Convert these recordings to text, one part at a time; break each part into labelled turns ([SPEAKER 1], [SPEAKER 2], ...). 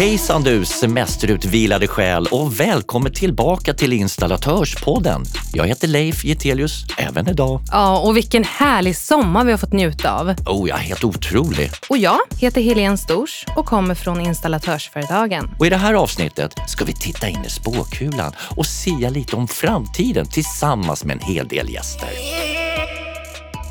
[SPEAKER 1] Hejsan du semesterutvilade själ och välkommen tillbaka till Installatörspodden. Jag heter Leif Getelius, även idag.
[SPEAKER 2] Ja, och vilken härlig sommar vi har fått njuta av.
[SPEAKER 1] Oh ja, helt otrolig.
[SPEAKER 2] Och jag heter Helene Stors och kommer från Installatörsföretagen.
[SPEAKER 1] Och i det här avsnittet ska vi titta in i spåkulan och sia lite om framtiden tillsammans med en hel del gäster.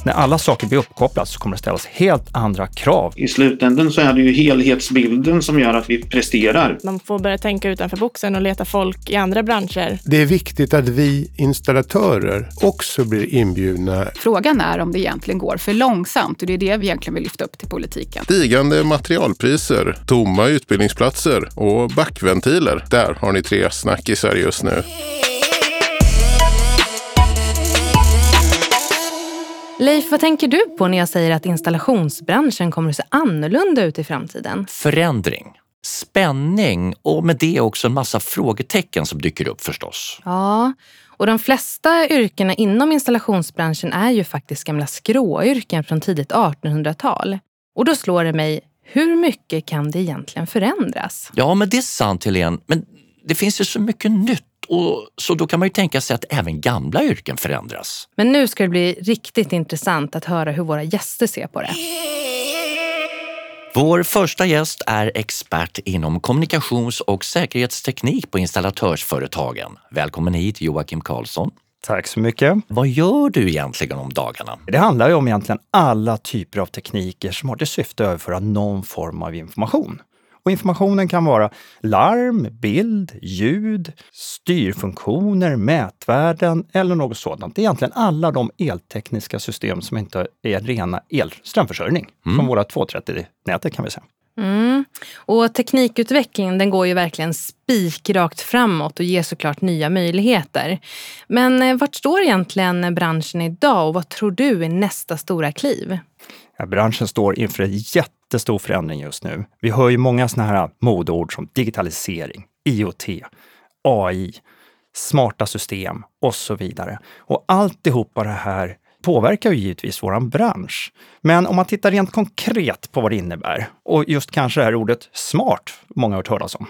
[SPEAKER 3] När alla saker blir uppkopplade så kommer det ställas helt andra krav.
[SPEAKER 4] I slutändan så är det ju helhetsbilden som gör att vi presterar.
[SPEAKER 5] Man får börja tänka utanför boxen och leta folk i andra branscher.
[SPEAKER 6] Det är viktigt att vi installatörer också blir inbjudna.
[SPEAKER 7] Frågan är om det egentligen går för långsamt och det är det vi egentligen vill lyfta upp till politiken.
[SPEAKER 8] Stigande materialpriser, tomma utbildningsplatser och backventiler. Där har ni tre snackisar just nu.
[SPEAKER 2] Leif, vad tänker du på när jag säger att installationsbranschen kommer att se annorlunda ut i framtiden?
[SPEAKER 1] Förändring, spänning och med det också en massa frågetecken som dyker upp förstås.
[SPEAKER 2] Ja, och de flesta yrkena inom installationsbranschen är ju faktiskt gamla skråyrken från tidigt 1800-tal. Och då slår det mig, hur mycket kan det egentligen förändras?
[SPEAKER 1] Ja, men det är sant Helene, men det finns ju så mycket nytt och så då kan man ju tänka sig att även gamla yrken förändras.
[SPEAKER 2] Men nu ska det bli riktigt intressant att höra hur våra gäster ser på det.
[SPEAKER 1] Vår första gäst är expert inom kommunikations och säkerhetsteknik på installatörsföretagen. Välkommen hit Joakim Karlsson.
[SPEAKER 3] Tack så mycket.
[SPEAKER 1] Vad gör du egentligen om dagarna?
[SPEAKER 3] Det handlar ju om egentligen alla typer av tekniker som har till syfte att överföra någon form av information. Och informationen kan vara larm, bild, ljud, styrfunktioner, mätvärden eller något sådant. Det är egentligen alla de eltekniska system som inte är rena elströmförsörjning. Mm. Som våra 230-nätet kan vi säga.
[SPEAKER 2] Mm. Och teknikutvecklingen den går ju verkligen spikrakt framåt och ger såklart nya möjligheter. Men eh, vart står egentligen branschen idag och vad tror du är nästa stora kliv?
[SPEAKER 3] Ja, branschen står inför en jättestor förändring just nu. Vi hör ju många sådana här modeord som digitalisering, IoT, AI, smarta system och så vidare. Och alltihopa det här påverkar ju givetvis vår bransch. Men om man tittar rent konkret på vad det innebär och just kanske det här ordet smart, många har hört talas om.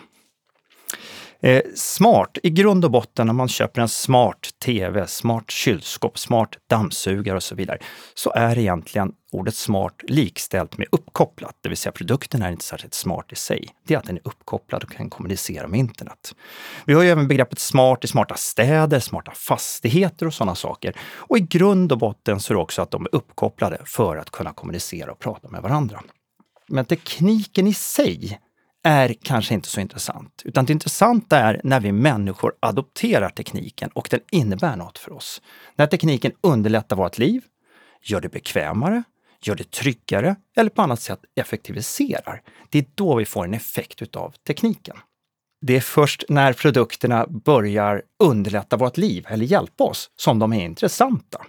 [SPEAKER 3] Eh, smart, i grund och botten när man köper en smart TV, smart kylskåp, smart dammsugare och så vidare, så är egentligen ordet smart likställt med uppkopplat, det vill säga produkten är inte särskilt smart i sig. Det är att den är uppkopplad och kan kommunicera med internet. Vi har ju även begreppet smart i smarta städer, smarta fastigheter och sådana saker. Och i grund och botten så är det också att de är uppkopplade för att kunna kommunicera och prata med varandra. Men tekniken i sig är kanske inte så intressant. Utan det intressanta är när vi människor adopterar tekniken och den innebär något för oss. När tekniken underlättar vårt liv, gör det bekvämare, gör det tryggare eller på annat sätt effektiviserar. Det är då vi får en effekt utav tekniken. Det är först när produkterna börjar underlätta vårt liv eller hjälpa oss som de är intressanta.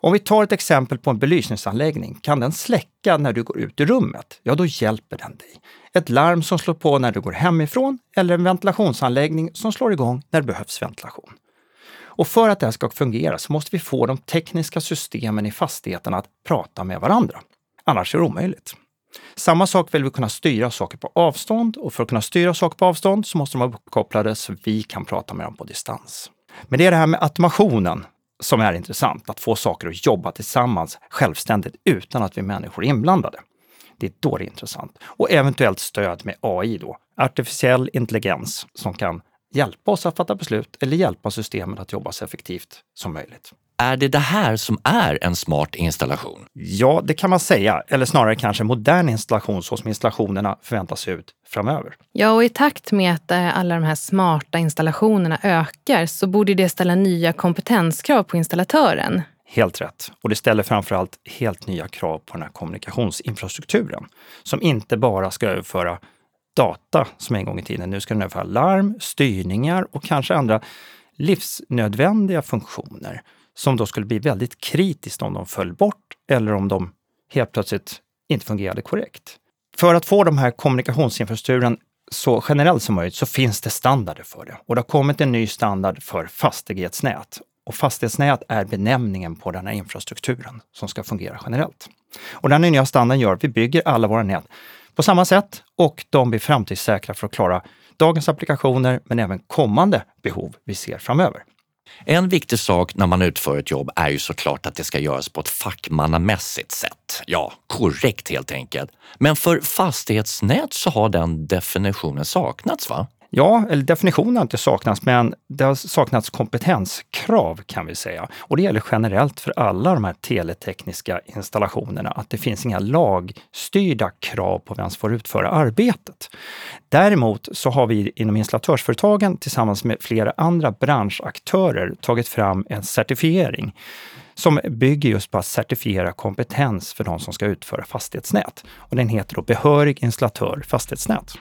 [SPEAKER 3] Om vi tar ett exempel på en belysningsanläggning, kan den släcka när du går ut i rummet? Ja, då hjälper den dig. Ett larm som slår på när du går hemifrån eller en ventilationsanläggning som slår igång när det behövs ventilation. Och för att det här ska fungera så måste vi få de tekniska systemen i fastigheten att prata med varandra. Annars är det omöjligt. Samma sak vill vi kunna styra saker på avstånd och för att kunna styra saker på avstånd så måste de vara uppkopplade så vi kan prata med dem på distans. Men det är det här med automationen som är intressant, att få saker att jobba tillsammans självständigt utan att vi människor är inblandade. Det är då det är intressant. Och eventuellt stöd med AI då, artificiell intelligens som kan hjälpa oss att fatta beslut eller hjälpa systemet att jobba så effektivt som möjligt.
[SPEAKER 1] Är det det här som är en smart installation?
[SPEAKER 3] Ja, det kan man säga. Eller snarare kanske modern installation så som installationerna förväntas se ut framöver.
[SPEAKER 2] Ja, och i takt med att eh, alla de här smarta installationerna ökar så borde det ställa nya kompetenskrav på installatören.
[SPEAKER 3] Helt rätt. Och det ställer framförallt helt nya krav på den här kommunikationsinfrastrukturen som inte bara ska överföra data som en gång i tiden. Nu ska den överföra larm, styrningar och kanske andra livsnödvändiga funktioner som då skulle bli väldigt kritiskt om de föll bort eller om de helt plötsligt inte fungerade korrekt. För att få de här kommunikationsinfrastrukturen så generellt som möjligt så finns det standarder för det. Och det har kommit en ny standard för fastighetsnät. Och fastighetsnät är benämningen på den här infrastrukturen som ska fungera generellt. Och den nya standarden gör att vi bygger alla våra nät på samma sätt och de blir framtidssäkra för att klara dagens applikationer men även kommande behov vi ser framöver.
[SPEAKER 1] En viktig sak när man utför ett jobb är ju såklart att det ska göras på ett fackmannamässigt sätt. Ja, korrekt helt enkelt. Men för fastighetsnät så har den definitionen saknats va?
[SPEAKER 3] Ja, eller definitionen har inte saknats, men det har saknats kompetenskrav kan vi säga. Och det gäller generellt för alla de här teletekniska installationerna, att det finns inga lagstyrda krav på vem som får utföra arbetet. Däremot så har vi inom installatörsföretagen tillsammans med flera andra branschaktörer tagit fram en certifiering som bygger just på att certifiera kompetens för de som ska utföra fastighetsnät. Och den heter då Behörig installatör fastighetsnät.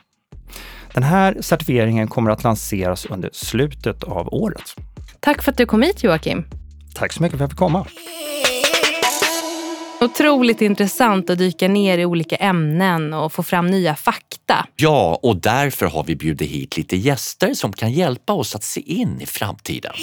[SPEAKER 3] Den här certifieringen kommer att lanseras under slutet av året.
[SPEAKER 2] Tack för att du kom hit Joakim.
[SPEAKER 3] Tack så mycket för att jag fick komma.
[SPEAKER 2] Otroligt intressant att dyka ner i olika ämnen och få fram nya fakta.
[SPEAKER 1] Ja, och därför har vi bjudit hit lite gäster som kan hjälpa oss att se in i framtiden.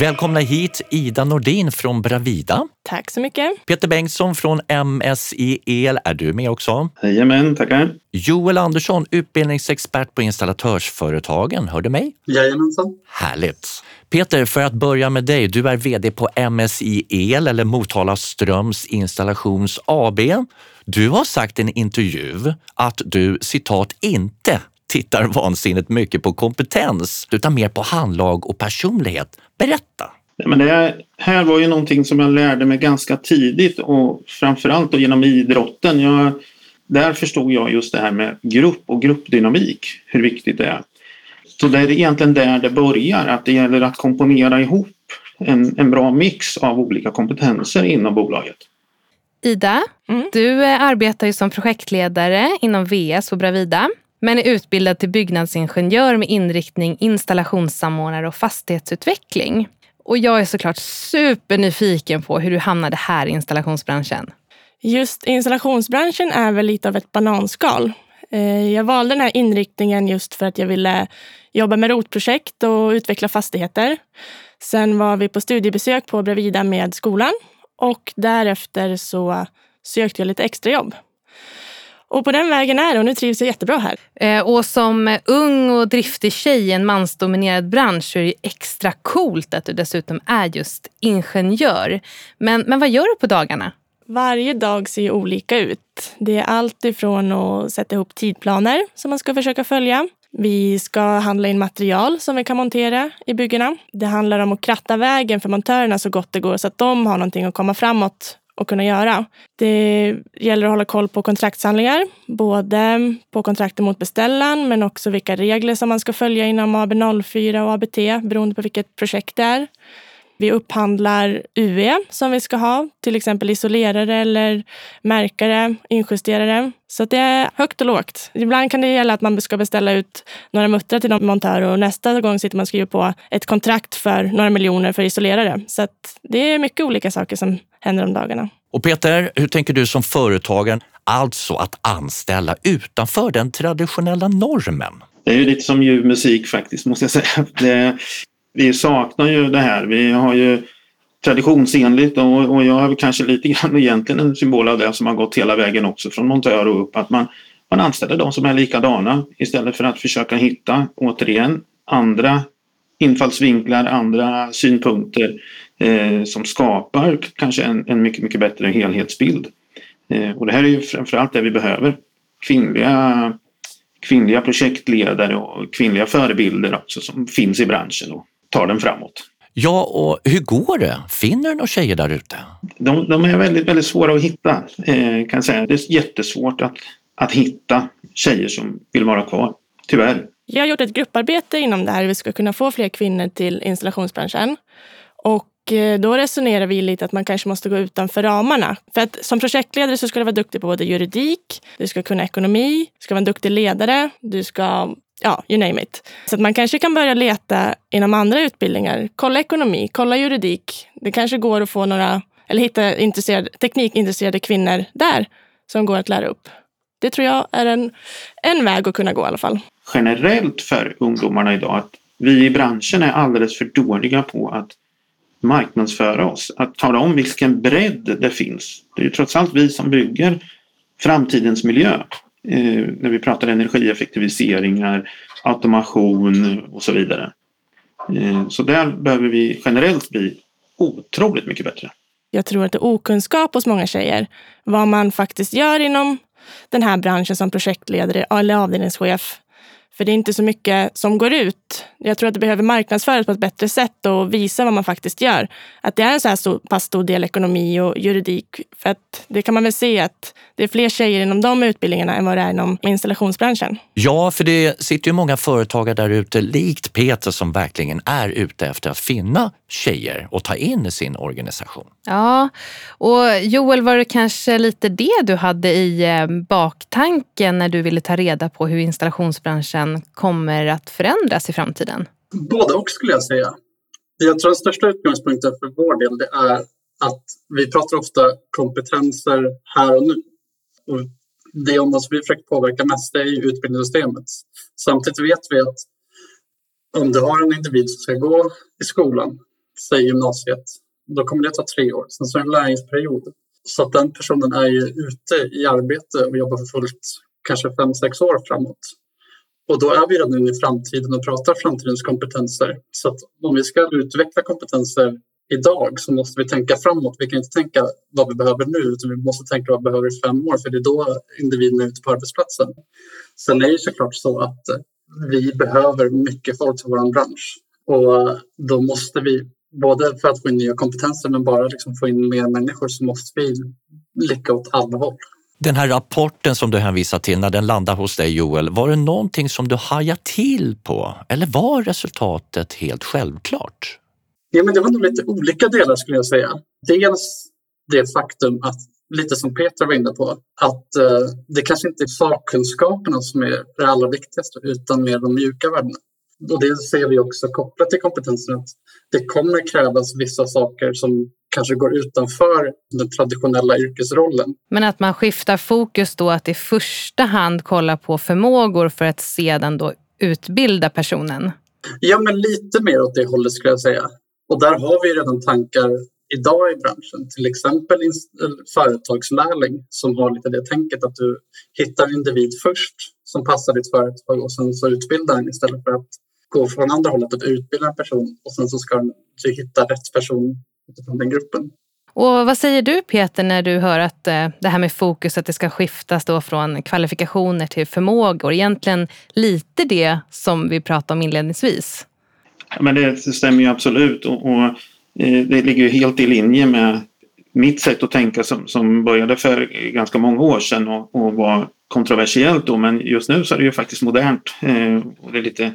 [SPEAKER 1] Välkomna hit Ida Nordin från Bravida.
[SPEAKER 5] Tack så mycket.
[SPEAKER 1] Peter Bengtsson från MSI El, är du med också?
[SPEAKER 4] Jajamän, tackar.
[SPEAKER 1] Joel Andersson, utbildningsexpert på installatörsföretagen. Hör du mig?
[SPEAKER 9] Jajamensan.
[SPEAKER 1] Härligt. Peter, för att börja med dig. Du är VD på MSI El eller Motala Ströms Installations AB. Du har sagt i en intervju att du citat inte tittar vansinnigt mycket på kompetens utan mer på handlag och personlighet. Berätta!
[SPEAKER 4] Men det här var ju någonting som jag lärde mig ganska tidigt och framförallt då genom idrotten. Jag, där förstod jag just det här med grupp och gruppdynamik, hur viktigt det är. Så det är egentligen där det börjar, att det gäller att komponera ihop en, en bra mix av olika kompetenser inom bolaget.
[SPEAKER 2] Ida, mm. du eh, arbetar ju som projektledare inom VS och Bravida men är utbildad till byggnadsingenjör med inriktning installationssamordnare och fastighetsutveckling. Och jag är såklart supernyfiken på hur du hamnade här i installationsbranschen.
[SPEAKER 5] Just installationsbranschen är väl lite av ett bananskal. Eh, jag valde den här inriktningen just för att jag ville jobba med rotprojekt och utveckla fastigheter. Sen var vi på studiebesök på Bravida med skolan och därefter så sökte jag lite extrajobb. Och på den vägen är det och nu trivs jag jättebra här.
[SPEAKER 2] Eh, och som ung och driftig tjej i en mansdominerad bransch är det extra coolt att du dessutom är just ingenjör. Men, men vad gör du på dagarna?
[SPEAKER 5] Varje dag ser ju olika ut. Det är allt ifrån att sätta ihop tidplaner som man ska försöka följa. Vi ska handla in material som vi kan montera i byggena. Det handlar om att kratta vägen för montörerna så gott det går så att de har någonting att komma framåt att kunna göra. Det gäller att hålla koll på kontraktshandlingar, både på kontrakten mot beställaren men också vilka regler som man ska följa inom AB04 och ABT beroende på vilket projekt det är. Vi upphandlar UE som vi ska ha, till exempel isolerare eller märkare, injusterare. Så det är högt och lågt. Ibland kan det gälla att man ska beställa ut några muttrar till någon montör och nästa gång sitter man och skriver på ett kontrakt för några miljoner för isolerare. Så det är mycket olika saker som händer om dagarna.
[SPEAKER 1] Och Peter, hur tänker du som företagare? Alltså att anställa utanför den traditionella normen.
[SPEAKER 4] Det är ju lite som ljuv musik faktiskt, måste jag säga. Det, vi saknar ju det här. Vi har ju traditionsenligt och, och jag är kanske lite grann egentligen en symbol av det som har gått hela vägen också från montör och upp. Att man, man anställer de som är likadana istället för att försöka hitta, återigen, andra infallsvinklar, andra synpunkter eh, som skapar kanske en, en, mycket, mycket bättre helhetsbild. Eh, och det här är ju framförallt det vi behöver. Kvinnliga, kvinnliga projektledare och kvinnliga förebilder också som finns i branschen och tar den framåt.
[SPEAKER 1] Ja, och hur går det? Finner du några tjejer där ute?
[SPEAKER 4] De, de, är väldigt, väldigt svåra att hitta. Eh, kan säga. Det är jättesvårt att, att hitta tjejer som vill vara kvar, tyvärr.
[SPEAKER 5] Jag har gjort ett grupparbete inom det här hur vi ska kunna få fler kvinnor till installationsbranschen. Och eh, då resonerar vi lite att man kanske måste gå utanför ramarna. För att som projektledare så ska du vara duktig på både juridik, du ska kunna ekonomi, du ska vara en duktig ledare, du ska ja, you name it. Så att man kanske kan börja leta inom andra utbildningar. Kolla ekonomi, kolla juridik. Det kanske går att få några, eller hitta intresserade, teknikintresserade kvinnor där som går att lära upp. Det tror jag är en, en väg att kunna gå i alla fall.
[SPEAKER 4] Generellt för ungdomarna idag att vi i branschen är alldeles för dåliga på att marknadsföra oss. Att tala om vilken bredd det finns. Det är ju trots allt vi som bygger framtidens miljö. Eh, när vi pratar energieffektiviseringar, automation och så vidare. Eh, så där behöver vi generellt bli otroligt mycket bättre.
[SPEAKER 5] Jag tror att det är okunskap hos många tjejer vad man faktiskt gör inom den här branschen som projektledare eller avdelningschef. För det är inte så mycket som går ut. Jag tror att det behöver marknadsföras på ett bättre sätt och visa vad man faktiskt gör. Att det är en så här stor, pass stor del ekonomi och juridik. För att det kan man väl se att det är fler tjejer inom de utbildningarna än vad det är inom installationsbranschen.
[SPEAKER 1] Ja, för det sitter ju många företagare där ute, likt Peter, som verkligen är ute efter att finna tjejer och ta in i sin organisation.
[SPEAKER 2] Ja, och Joel, var det kanske lite det du hade i eh, baktanken när du ville ta reda på hur installationsbranschen kommer att förändras i framtiden?
[SPEAKER 9] Både och skulle jag säga. Jag tror den största utgångspunkten för vår del det är att vi pratar ofta kompetenser här och nu. Och det som vi försöker påverka mest är ju utbildningssystemet. Samtidigt vet vi att om du har en individ som ska gå i skolan, säg gymnasiet, då kommer det ta tre år. Sen så är det en lärlingsperiod. Så att den personen är ju ute i arbete och jobbar för fullt kanske fem, sex år framåt. Och då är vi redan i framtiden och pratar framtidens kompetenser. Så att om vi ska utveckla kompetenser idag så måste vi tänka framåt. Vi kan inte tänka vad vi behöver nu utan vi måste tänka vad vi behöver i fem år för det är då individen är ute på arbetsplatsen. Sen är det såklart så att vi behöver mycket folk till vår bransch och då måste vi både för att få in nya kompetenser men bara liksom få in mer människor så måste vi blicka åt alla håll.
[SPEAKER 1] Den här rapporten som du hänvisar till, när den landar hos dig Joel, var det någonting som du hajade till på? Eller var resultatet helt självklart?
[SPEAKER 9] Ja, men det var nog lite olika delar skulle jag säga. Dels det faktum att, lite som Peter var inne på, att eh, det kanske inte är sakkunskaperna som är det allra viktigaste utan mer de mjuka värdena. Och det ser vi också kopplat till kompetensen att det kommer krävas vissa saker som kanske går utanför den traditionella yrkesrollen.
[SPEAKER 2] Men att man skiftar fokus då att i första hand kolla på förmågor för att sedan då utbilda personen?
[SPEAKER 9] Ja, men lite mer åt det hållet skulle jag säga. Och där har vi redan tankar idag i branschen. Till exempel företagslärling som har lite det tänket att du hittar en individ först som passar ditt företag och sen så utbildar den istället för att gå från andra hållet att utbilda en person och sen så ska du hitta rätt person utifrån den gruppen.
[SPEAKER 2] Och vad säger du Peter när du hör att eh, det här med fokus att det ska skiftas då från kvalifikationer till förmågor? Egentligen lite det som vi pratade om inledningsvis.
[SPEAKER 4] Men det stämmer ju absolut och, och eh, det ligger ju helt i linje med mitt sätt att tänka som, som började för ganska många år sedan och, och var kontroversiellt då men just nu så är det ju faktiskt modernt eh, och det är lite,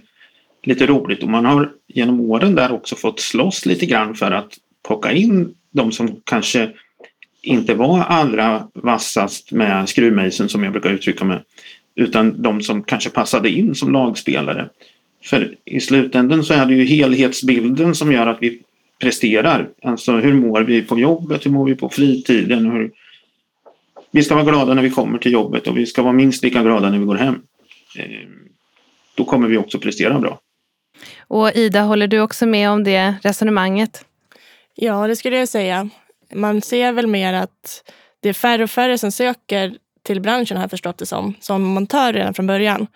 [SPEAKER 4] lite roligt och man har genom åren där också fått slåss lite grann för att plocka in de som kanske inte var allra vassast med skruvmejseln som jag brukar uttrycka mig utan de som kanske passade in som lagspelare. För i slutändan så är det ju helhetsbilden som gör att vi presterar. Alltså hur mår vi på jobbet, hur mår vi på fritiden? Hur... Vi ska vara glada när vi kommer till jobbet och vi ska vara minst lika glada när vi går hem. Ehm, då kommer vi också prestera bra.
[SPEAKER 2] Och Ida, håller du också med om det resonemanget?
[SPEAKER 5] Ja, det skulle jag säga. Man ser väl mer att det är färre och färre som söker till branschen har jag förstått det som, som montör redan från början.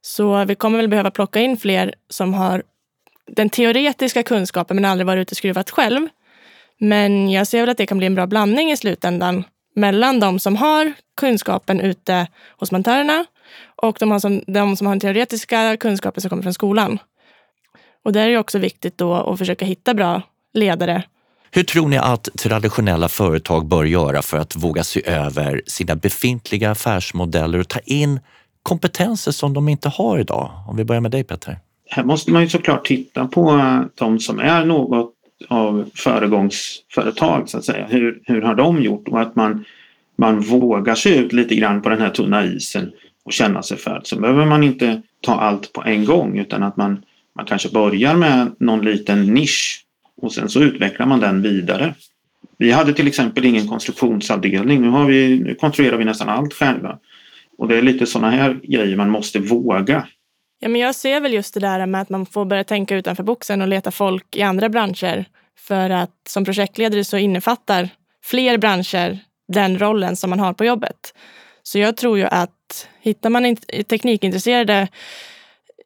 [SPEAKER 5] Så vi kommer väl behöva plocka in fler som har den teoretiska kunskapen men aldrig varit ute och skruvat själv. Men jag ser väl att det kan bli en bra blandning i slutändan mellan de som har kunskapen ute hos montörerna och de som, de som har den teoretiska kunskapen som kommer från skolan. Och där är det också viktigt då att försöka hitta bra ledare.
[SPEAKER 1] Hur tror ni att traditionella företag bör göra för att våga se över sina befintliga affärsmodeller och ta in kompetenser som de inte har idag? Om vi börjar med dig Petter.
[SPEAKER 4] Här måste man ju såklart titta på de som är något av föregångsföretag så att säga. Hur, hur har de gjort och att man, man vågar sig ut lite grann på den här tunna isen och känna sig för. Så behöver man inte ta allt på en gång utan att man, man kanske börjar med någon liten nisch och sen så utvecklar man den vidare. Vi hade till exempel ingen konstruktionsavdelning. Nu, har vi, nu konstruerar vi nästan allt själva. Och det är lite sådana här grejer man måste våga.
[SPEAKER 5] Ja, men jag ser väl just det där med att man får börja tänka utanför boxen och leta folk i andra branscher. För att som projektledare så innefattar fler branscher den rollen som man har på jobbet. Så jag tror ju att hittar man teknikintresserade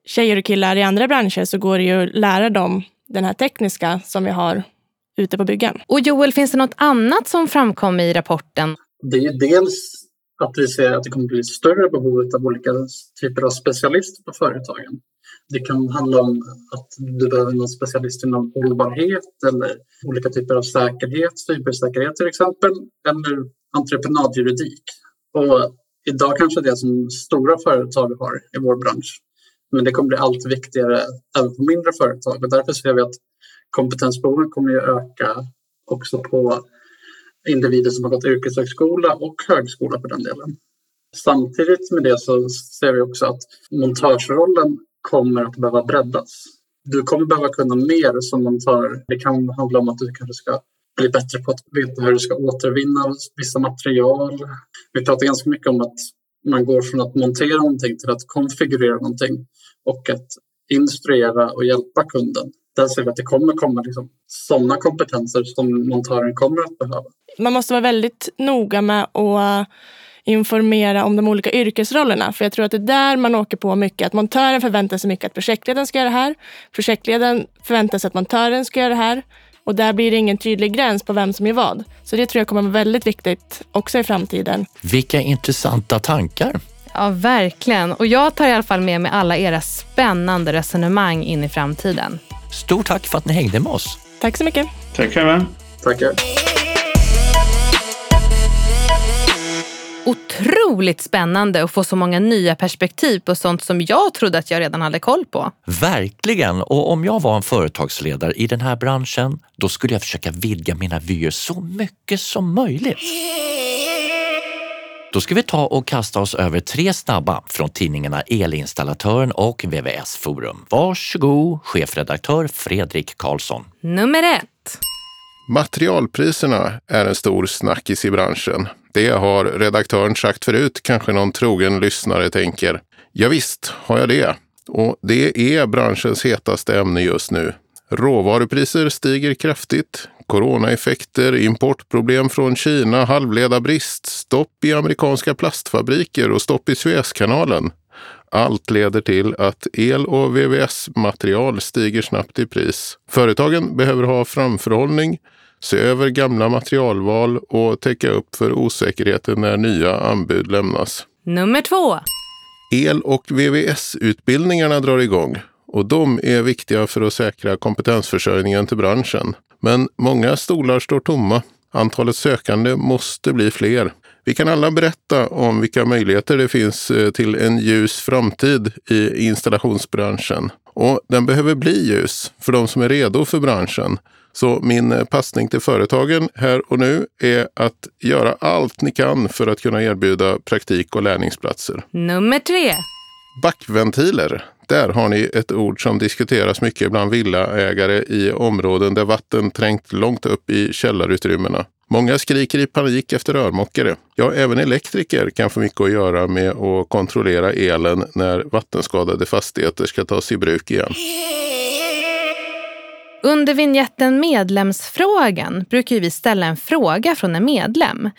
[SPEAKER 5] tjejer och killar i andra branscher så går det ju att lära dem den här tekniska som vi har ute på byggen.
[SPEAKER 2] Och Joel, finns det något annat som framkom i rapporten?
[SPEAKER 9] Det är dels att vi ser att det kommer bli större behov av olika typer av specialister på företagen. Det kan handla om att du behöver någon specialist inom hållbarhet eller olika typer av säkerhet, cybersäkerhet till exempel, eller entreprenadjuridik. Och idag kanske det är som stora företag har i vår bransch. Men det kommer bli allt viktigare även på mindre företag och därför ser vi att kompetensbehoven kommer att öka också på individer som har gått yrkeshögskola och högskola för den delen. Samtidigt med det så ser vi också att montörsrollen kommer att behöva breddas. Du kommer behöva kunna mer som montör. Det kan handla om att du kanske ska bli bättre på att veta hur du ska återvinna vissa material. Vi pratar ganska mycket om att man går från att montera någonting till att konfigurera någonting och att instruera och hjälpa kunden. Där ser vi att det kommer komma liksom sådana kompetenser som montören kommer att behöva.
[SPEAKER 5] Man måste vara väldigt noga med att informera om de olika yrkesrollerna. För jag tror att det är där man åker på mycket. Att montören förväntar sig mycket att projektledaren ska göra det här. Projektledaren förväntar sig att montören ska göra det här. Och där blir det ingen tydlig gräns på vem som gör vad. Så det tror jag kommer vara väldigt viktigt också i framtiden.
[SPEAKER 1] Vilka intressanta tankar.
[SPEAKER 2] Ja, verkligen. Och jag tar i alla fall med mig alla era spännande resonemang in i framtiden.
[SPEAKER 1] Stort tack för att ni hängde med oss.
[SPEAKER 5] Tack så mycket.
[SPEAKER 4] Tack själva.
[SPEAKER 9] Tackar.
[SPEAKER 2] Otroligt spännande att få så många nya perspektiv på sånt som jag trodde att jag redan hade koll på.
[SPEAKER 1] Verkligen! Och om jag var en företagsledare i den här branschen, då skulle jag försöka vidga mina vyer så mycket som möjligt. Då ska vi ta och kasta oss över tre snabba från tidningarna Elinstallatören och VVS Forum. Varsågod, chefredaktör Fredrik Karlsson.
[SPEAKER 2] Nummer ett.
[SPEAKER 8] Materialpriserna är en stor snackis i branschen. Det har redaktören sagt förut, kanske någon trogen lyssnare tänker. Ja, visst har jag det. Och det är branschens hetaste ämne just nu. Råvarupriser stiger kraftigt. Coronaeffekter, importproblem från Kina, halvledarbrist, stopp i amerikanska plastfabriker och stopp i Suezkanalen. Allt leder till att el och VVS-material stiger snabbt i pris. Företagen behöver ha framförhållning, se över gamla materialval och täcka upp för osäkerheten när nya anbud lämnas.
[SPEAKER 2] Nummer två.
[SPEAKER 8] El och VVS-utbildningarna drar igång och de är viktiga för att säkra kompetensförsörjningen till branschen. Men många stolar står tomma. Antalet sökande måste bli fler. Vi kan alla berätta om vilka möjligheter det finns eh, till en ljus framtid i installationsbranschen. Och den behöver bli ljus för de som är redo för branschen. Så min eh, passning till företagen här och nu är att göra allt ni kan för att kunna erbjuda praktik och lärningsplatser.
[SPEAKER 2] Nummer tre.
[SPEAKER 8] Backventiler. Där har ni ett ord som diskuteras mycket bland villaägare i områden där vatten trängt långt upp i källarutrymmena. Många skriker i panik efter rörmokare. Ja, även elektriker kan få mycket att göra med att kontrollera elen när vattenskadade fastigheter ska tas i bruk igen.
[SPEAKER 2] Under vignetten Medlemsfrågan brukar vi ställa en fråga från en medlem.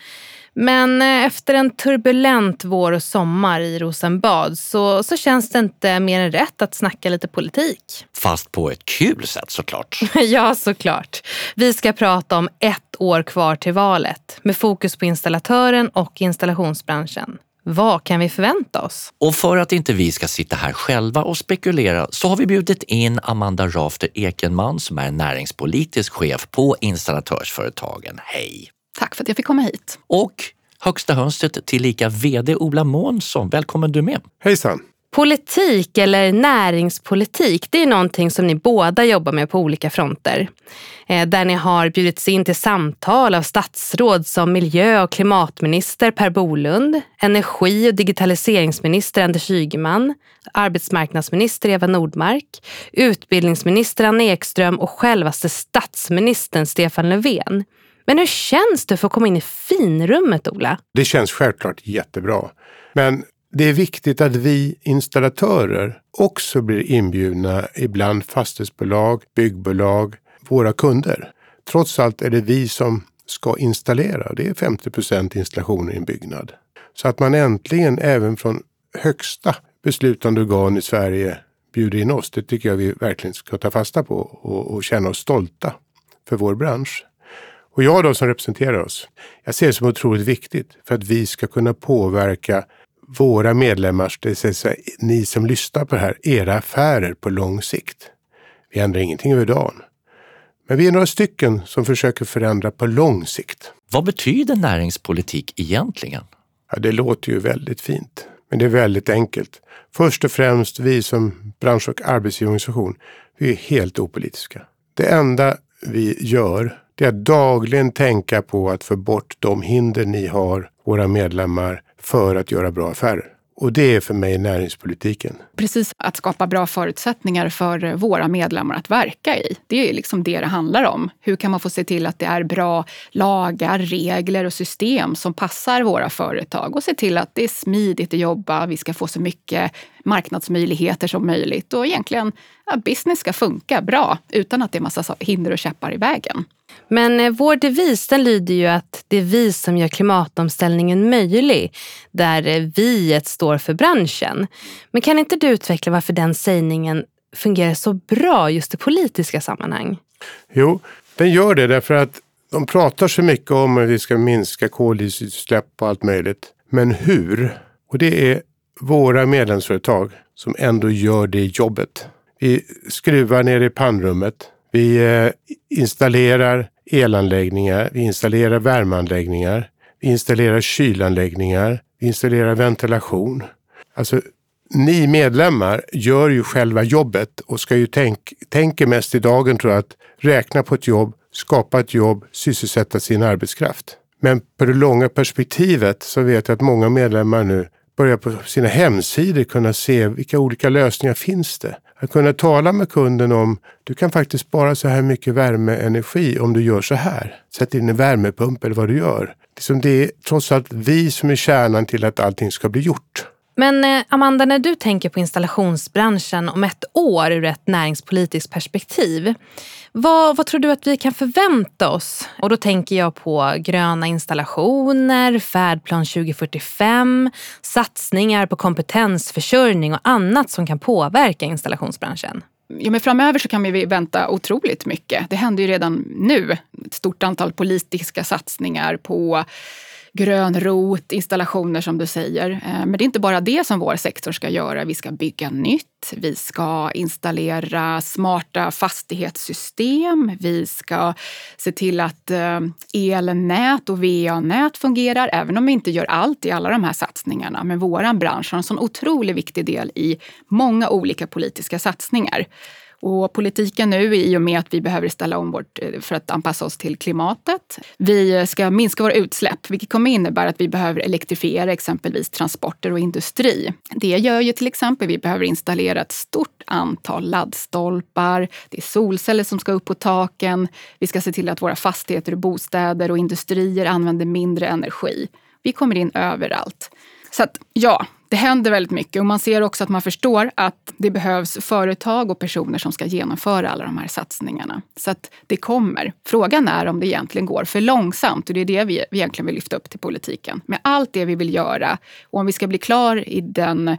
[SPEAKER 2] Men eh, efter en turbulent vår och sommar i Rosenbad så, så känns det inte mer än rätt att snacka lite politik.
[SPEAKER 1] Fast på ett kul sätt såklart.
[SPEAKER 2] ja, såklart. Vi ska prata om ett år kvar till valet med fokus på installatören och installationsbranschen. Vad kan vi förvänta oss?
[SPEAKER 1] Och för att inte vi ska sitta här själva och spekulera så har vi bjudit in Amanda Rafter Ekenman som är näringspolitisk chef på Installatörsföretagen. Hej!
[SPEAKER 7] Tack för att jag fick komma hit.
[SPEAKER 1] Och högsta hönset tillika VD Ola Månsson. Välkommen du med.
[SPEAKER 6] Hejsan!
[SPEAKER 2] Politik eller näringspolitik, det är någonting som ni båda jobbar med på olika fronter. Eh, där ni har bjudits in till samtal av statsråd som miljö och klimatminister Per Bolund, energi och digitaliseringsminister Anders Ygeman, arbetsmarknadsminister Eva Nordmark, utbildningsminister Anna Ekström och självaste statsministern Stefan Löfven. Men hur känns det för att komma in i finrummet, Ola?
[SPEAKER 6] Det känns självklart jättebra. Men det är viktigt att vi installatörer också blir inbjudna ibland fastighetsbolag, byggbolag, våra kunder. Trots allt är det vi som ska installera. Det är 50 procent installationer i en byggnad. Så att man äntligen även från högsta beslutande organ i Sverige bjuder in oss. Det tycker jag vi verkligen ska ta fasta på och, och känna oss stolta för vår bransch. Och jag då som representerar oss, jag ser det som otroligt viktigt för att vi ska kunna påverka våra medlemmars, det vill säga ni som lyssnar på det här, era affärer på lång sikt. Vi ändrar ingenting över dagen. Men vi är några stycken som försöker förändra på lång sikt.
[SPEAKER 1] Vad betyder näringspolitik egentligen?
[SPEAKER 6] Ja, det låter ju väldigt fint, men det är väldigt enkelt. Först och främst, vi som bransch och arbetsgivarorganisation, vi är helt opolitiska. Det enda vi gör, det är att dagligen tänka på att få bort de hinder ni har, våra medlemmar, för att göra bra affärer. Och det är för mig näringspolitiken.
[SPEAKER 7] Precis, att skapa bra förutsättningar för våra medlemmar att verka i. Det är liksom det det handlar om. Hur kan man få se till att det är bra lagar, regler och system som passar våra företag och se till att det är smidigt att jobba, vi ska få så mycket marknadsmöjligheter som möjligt och egentligen att business ska funka bra utan att det är massa hinder och käppar i vägen.
[SPEAKER 2] Men eh, vår devis den lyder ju att det är vi som gör klimatomställningen möjlig, där eh, viet står för branschen. Men kan inte du utveckla varför den sägningen fungerar så bra just i politiska sammanhang?
[SPEAKER 6] Jo, den gör det därför att de pratar så mycket om att vi ska minska koldioxidutsläpp och allt möjligt. Men hur? Och det är våra medlemsföretag som ändå gör det jobbet. Vi skruvar ner i pannrummet. Vi eh, installerar elanläggningar, vi installerar värmeanläggningar, vi installerar kylanläggningar, vi installerar ventilation. Alltså, ni medlemmar gör ju själva jobbet och ska ju tänk, tänker mest i dagen tror jag att räkna på ett jobb, skapa ett jobb, sysselsätta sin arbetskraft. Men på det långa perspektivet så vet jag att många medlemmar nu börjar på sina hemsidor kunna se vilka olika lösningar finns det. Att kunna tala med kunden om du kan faktiskt spara så här mycket värmeenergi om du gör så här. Sätt in en värmepump eller vad du gör. Liksom det är trots allt vi som är kärnan till att allting ska bli gjort.
[SPEAKER 2] Men eh, Amanda, när du tänker på installationsbranschen om ett år ur ett näringspolitiskt perspektiv. Vad, vad tror du att vi kan förvänta oss? Och då tänker jag på gröna installationer, färdplan 2045, satsningar på kompetensförsörjning och annat som kan påverka installationsbranschen.
[SPEAKER 7] Ja, men framöver så kan vi vänta otroligt mycket. Det händer ju redan nu. Ett stort antal politiska satsningar på grönrot, installationer som du säger. Eh, men det är inte bara det som vår sektor ska göra. Vi ska bygga nytt, vi ska installera smarta fastighetssystem, vi ska se till att eh, elnät och VA-nät fungerar, även om vi inte gör allt i alla de här satsningarna. Men vår bransch har en sån otroligt viktig del i många olika politiska satsningar. Och politiken nu i och med att vi behöver ställa om vårt eh, för att anpassa oss till klimatet. Vi ska minska våra utsläpp, vilket kommer innebära att vi behöver elektrifiera exempelvis transporter och industri. Det gör ju till exempel vi behöver installera ett stort antal laddstolpar. Det är solceller som ska upp på taken. Vi ska se till att våra fastigheter och bostäder och industrier använder mindre energi. Vi kommer in överallt. Så att, ja, det händer väldigt mycket och man ser också att man förstår att det behövs företag och personer som ska genomföra alla de här satsningarna. Så att det kommer. Frågan är om det egentligen går för långsamt och det är det vi egentligen vill lyfta upp till politiken. Med allt det vi vill göra och om vi ska bli klar i den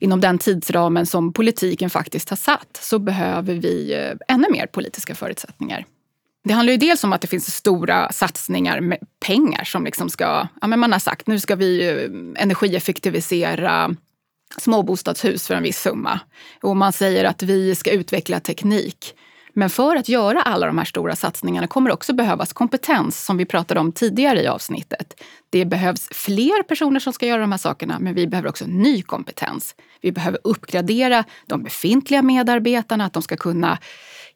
[SPEAKER 7] inom den tidsramen som politiken faktiskt har satt så behöver vi eh, ännu mer politiska förutsättningar. Det handlar ju dels om att det finns stora satsningar med pengar som liksom ska... Ja, men man har sagt nu ska vi energieffektivisera småbostadshus för en viss summa. Och man säger att vi ska utveckla teknik. Men för att göra alla de här stora satsningarna kommer det också behövas kompetens som vi pratade om tidigare i avsnittet. Det behövs fler personer som ska göra de här sakerna men vi behöver också ny kompetens. Vi behöver uppgradera de befintliga medarbetarna, att de ska kunna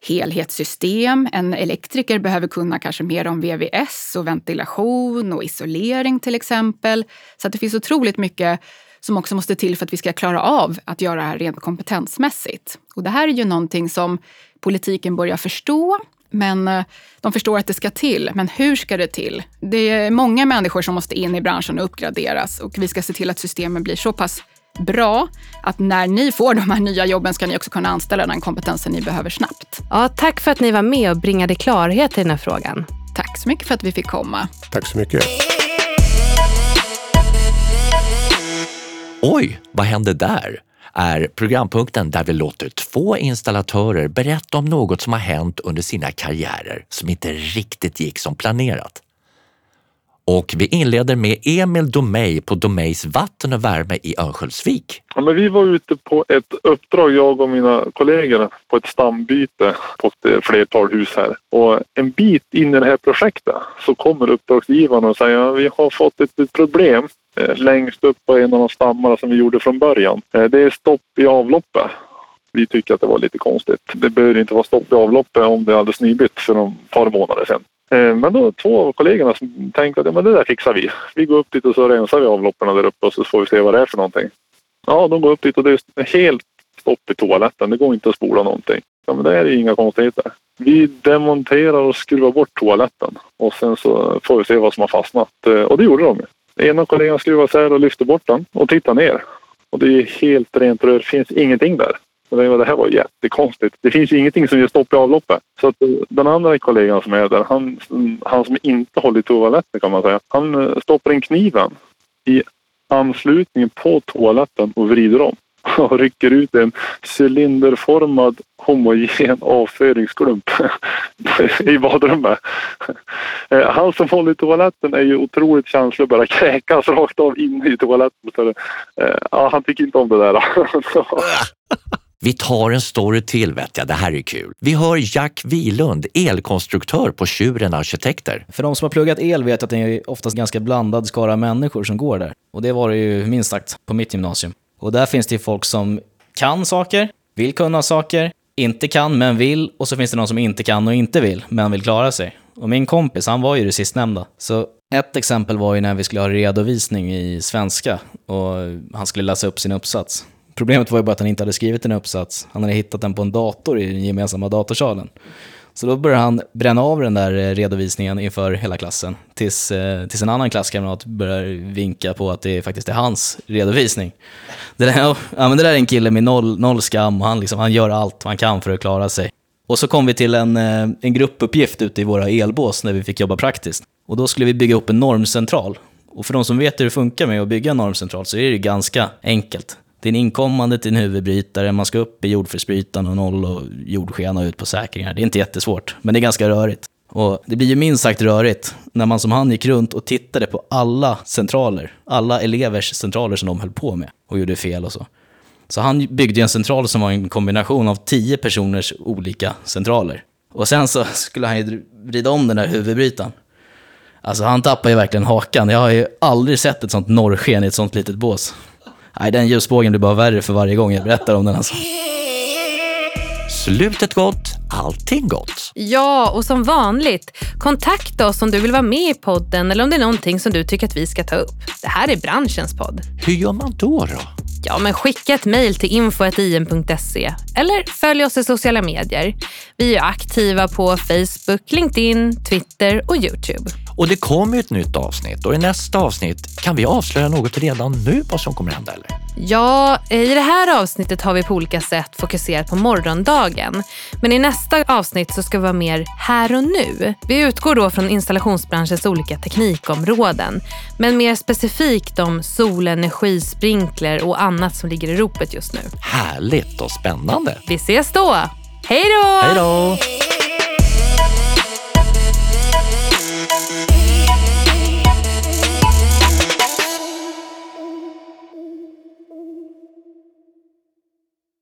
[SPEAKER 7] helhetssystem. En elektriker behöver kunna kanske mer om VVS och ventilation och isolering till exempel. Så att det finns otroligt mycket som också måste till för att vi ska klara av att göra det här rent kompetensmässigt. Och det här är ju någonting som politiken börjar förstå. Men eh, de förstår att det ska till. Men hur ska det till? Det är många människor som måste in i branschen och uppgraderas och vi ska se till att systemen blir så pass bra att när ni får de här nya jobben ska ni också kunna anställa den kompetensen ni behöver snabbt.
[SPEAKER 2] Ja, tack för att ni var med och bringade klarhet i den här frågan.
[SPEAKER 7] Tack så mycket för att vi fick komma.
[SPEAKER 6] Tack så mycket.
[SPEAKER 1] Oj, vad hände där? är programpunkten där vi låter två installatörer berätta om något som har hänt under sina karriärer som inte riktigt gick som planerat. Och vi inleder med Emil Domej på Domeys Vatten och värme i Örnsköldsvik.
[SPEAKER 10] Ja, men vi var ute på ett uppdrag, jag och mina kollegor, på ett stambyte på ett eh, flertal hus här. Och en bit in i det här projektet så kommer uppdragsgivaren och säger att vi har fått ett, ett problem eh, längst upp på en av de stammarna som vi gjorde från början. Eh, det är stopp i avloppet. Vi tycker att det var lite konstigt. Det behöver inte vara stopp i avloppet om det är alldeles nybytt för ett par månader sedan. Eh, men då två av kollegorna som tänkte att ja, men det där fixar vi. Vi går upp dit och så rensar vi avloppen där uppe och så får vi se vad det är för någonting. Ja, de går upp dit och det är helt stopp i toaletten. Det går inte att spola någonting. Ja, men det är inga konstigheter. Vi demonterar och skruvar bort toaletten och sen så får vi se vad som har fastnat. Eh, och det gjorde de. Ena kollegan skruvade isär och lyfte bort den och tittade ner. Och det är helt rent rör. Det finns ingenting där. Det här var jättekonstigt. Det finns ju ingenting som gör stopp i avloppet. Så att eh, den andra kollegan som är där, han, han som inte håller i toaletten kan man säga, han eh, stoppar in kniven i anslutningen på toaletten och vrider om och rycker ut en cylinderformad homogen avföringsklump i badrummet. Eh, han som håller i toaletten är ju otroligt känslig och börjar kräkas rakt av inne i toaletten. Ja, han tycker inte om det där.
[SPEAKER 1] Vi tar en story till vet jag, det här är kul. Vi hör Jack Vilund, elkonstruktör på Tjuren Arkitekter.
[SPEAKER 11] För de som har pluggat el vet att det är oftast ganska blandad skara människor som går där. Och det var det ju minst sagt på mitt gymnasium. Och där finns det folk som kan saker, vill kunna saker, inte kan men vill och så finns det någon som inte kan och inte vill men vill klara sig. Och min kompis, han var ju det sistnämnda. Så ett exempel var ju när vi skulle ha redovisning i svenska och han skulle läsa upp sin uppsats. Problemet var ju bara att han inte hade skrivit en uppsats. Han hade hittat den på en dator i den gemensamma datorsalen. Så då började han bränna av den där eh, redovisningen inför hela klassen. Tills, eh, tills en annan klasskamrat börjar vinka på att det faktiskt är hans redovisning. Det där, ja, men det där är en kille med noll, noll skam och han, liksom, han gör allt han kan för att klara sig. Och så kom vi till en, eh, en gruppuppgift ute i våra elbås när vi fick jobba praktiskt. Och då skulle vi bygga upp en normcentral. Och för de som vet hur det funkar med att bygga en normcentral så är det ganska enkelt. Det är en inkommande till en huvudbrytare, man ska upp i jordfelsbrytaren och noll och jordskena och ut på säkringar. Det är inte jättesvårt, men det är ganska rörigt. Och det blir ju minst sagt rörigt när man som han gick runt och tittade på alla centraler, alla elevers centraler som de höll på med och gjorde fel och så. Så han byggde en central som var en kombination av tio personers olika centraler. Och sen så skulle han ju vrida om den där huvudbrytaren. Alltså han tappade ju verkligen hakan. Jag har ju aldrig sett ett sånt norrsken i ett sånt litet bås. Nej, den ljusbågen blir bara värre för varje gång jag berättar om den alltså.
[SPEAKER 1] Slutet gott, allting gott.
[SPEAKER 2] Ja, och som vanligt, kontakta oss om du vill vara med i podden eller om det är någonting som du tycker att vi ska ta upp. Det här är branschens podd.
[SPEAKER 1] Hur gör man då? då?
[SPEAKER 2] Ja, men skicka ett mejl till info.im.se eller följ oss i sociala medier. Vi är aktiva på Facebook, LinkedIn, Twitter och Youtube.
[SPEAKER 1] Och det kommer ett nytt avsnitt och i nästa avsnitt kan vi avslöja något redan nu vad som kommer hända eller?
[SPEAKER 2] Ja, i det här avsnittet har vi på olika sätt fokuserat på morgondagen. Men i nästa avsnitt så ska vi vara mer här och nu. Vi utgår då från installationsbranschens olika teknikområden. Men mer specifikt om solenergi, sprinkler och annat som ligger i ropet just nu.
[SPEAKER 1] Härligt och spännande.
[SPEAKER 2] Vi ses då! Hej då!
[SPEAKER 1] Hej då!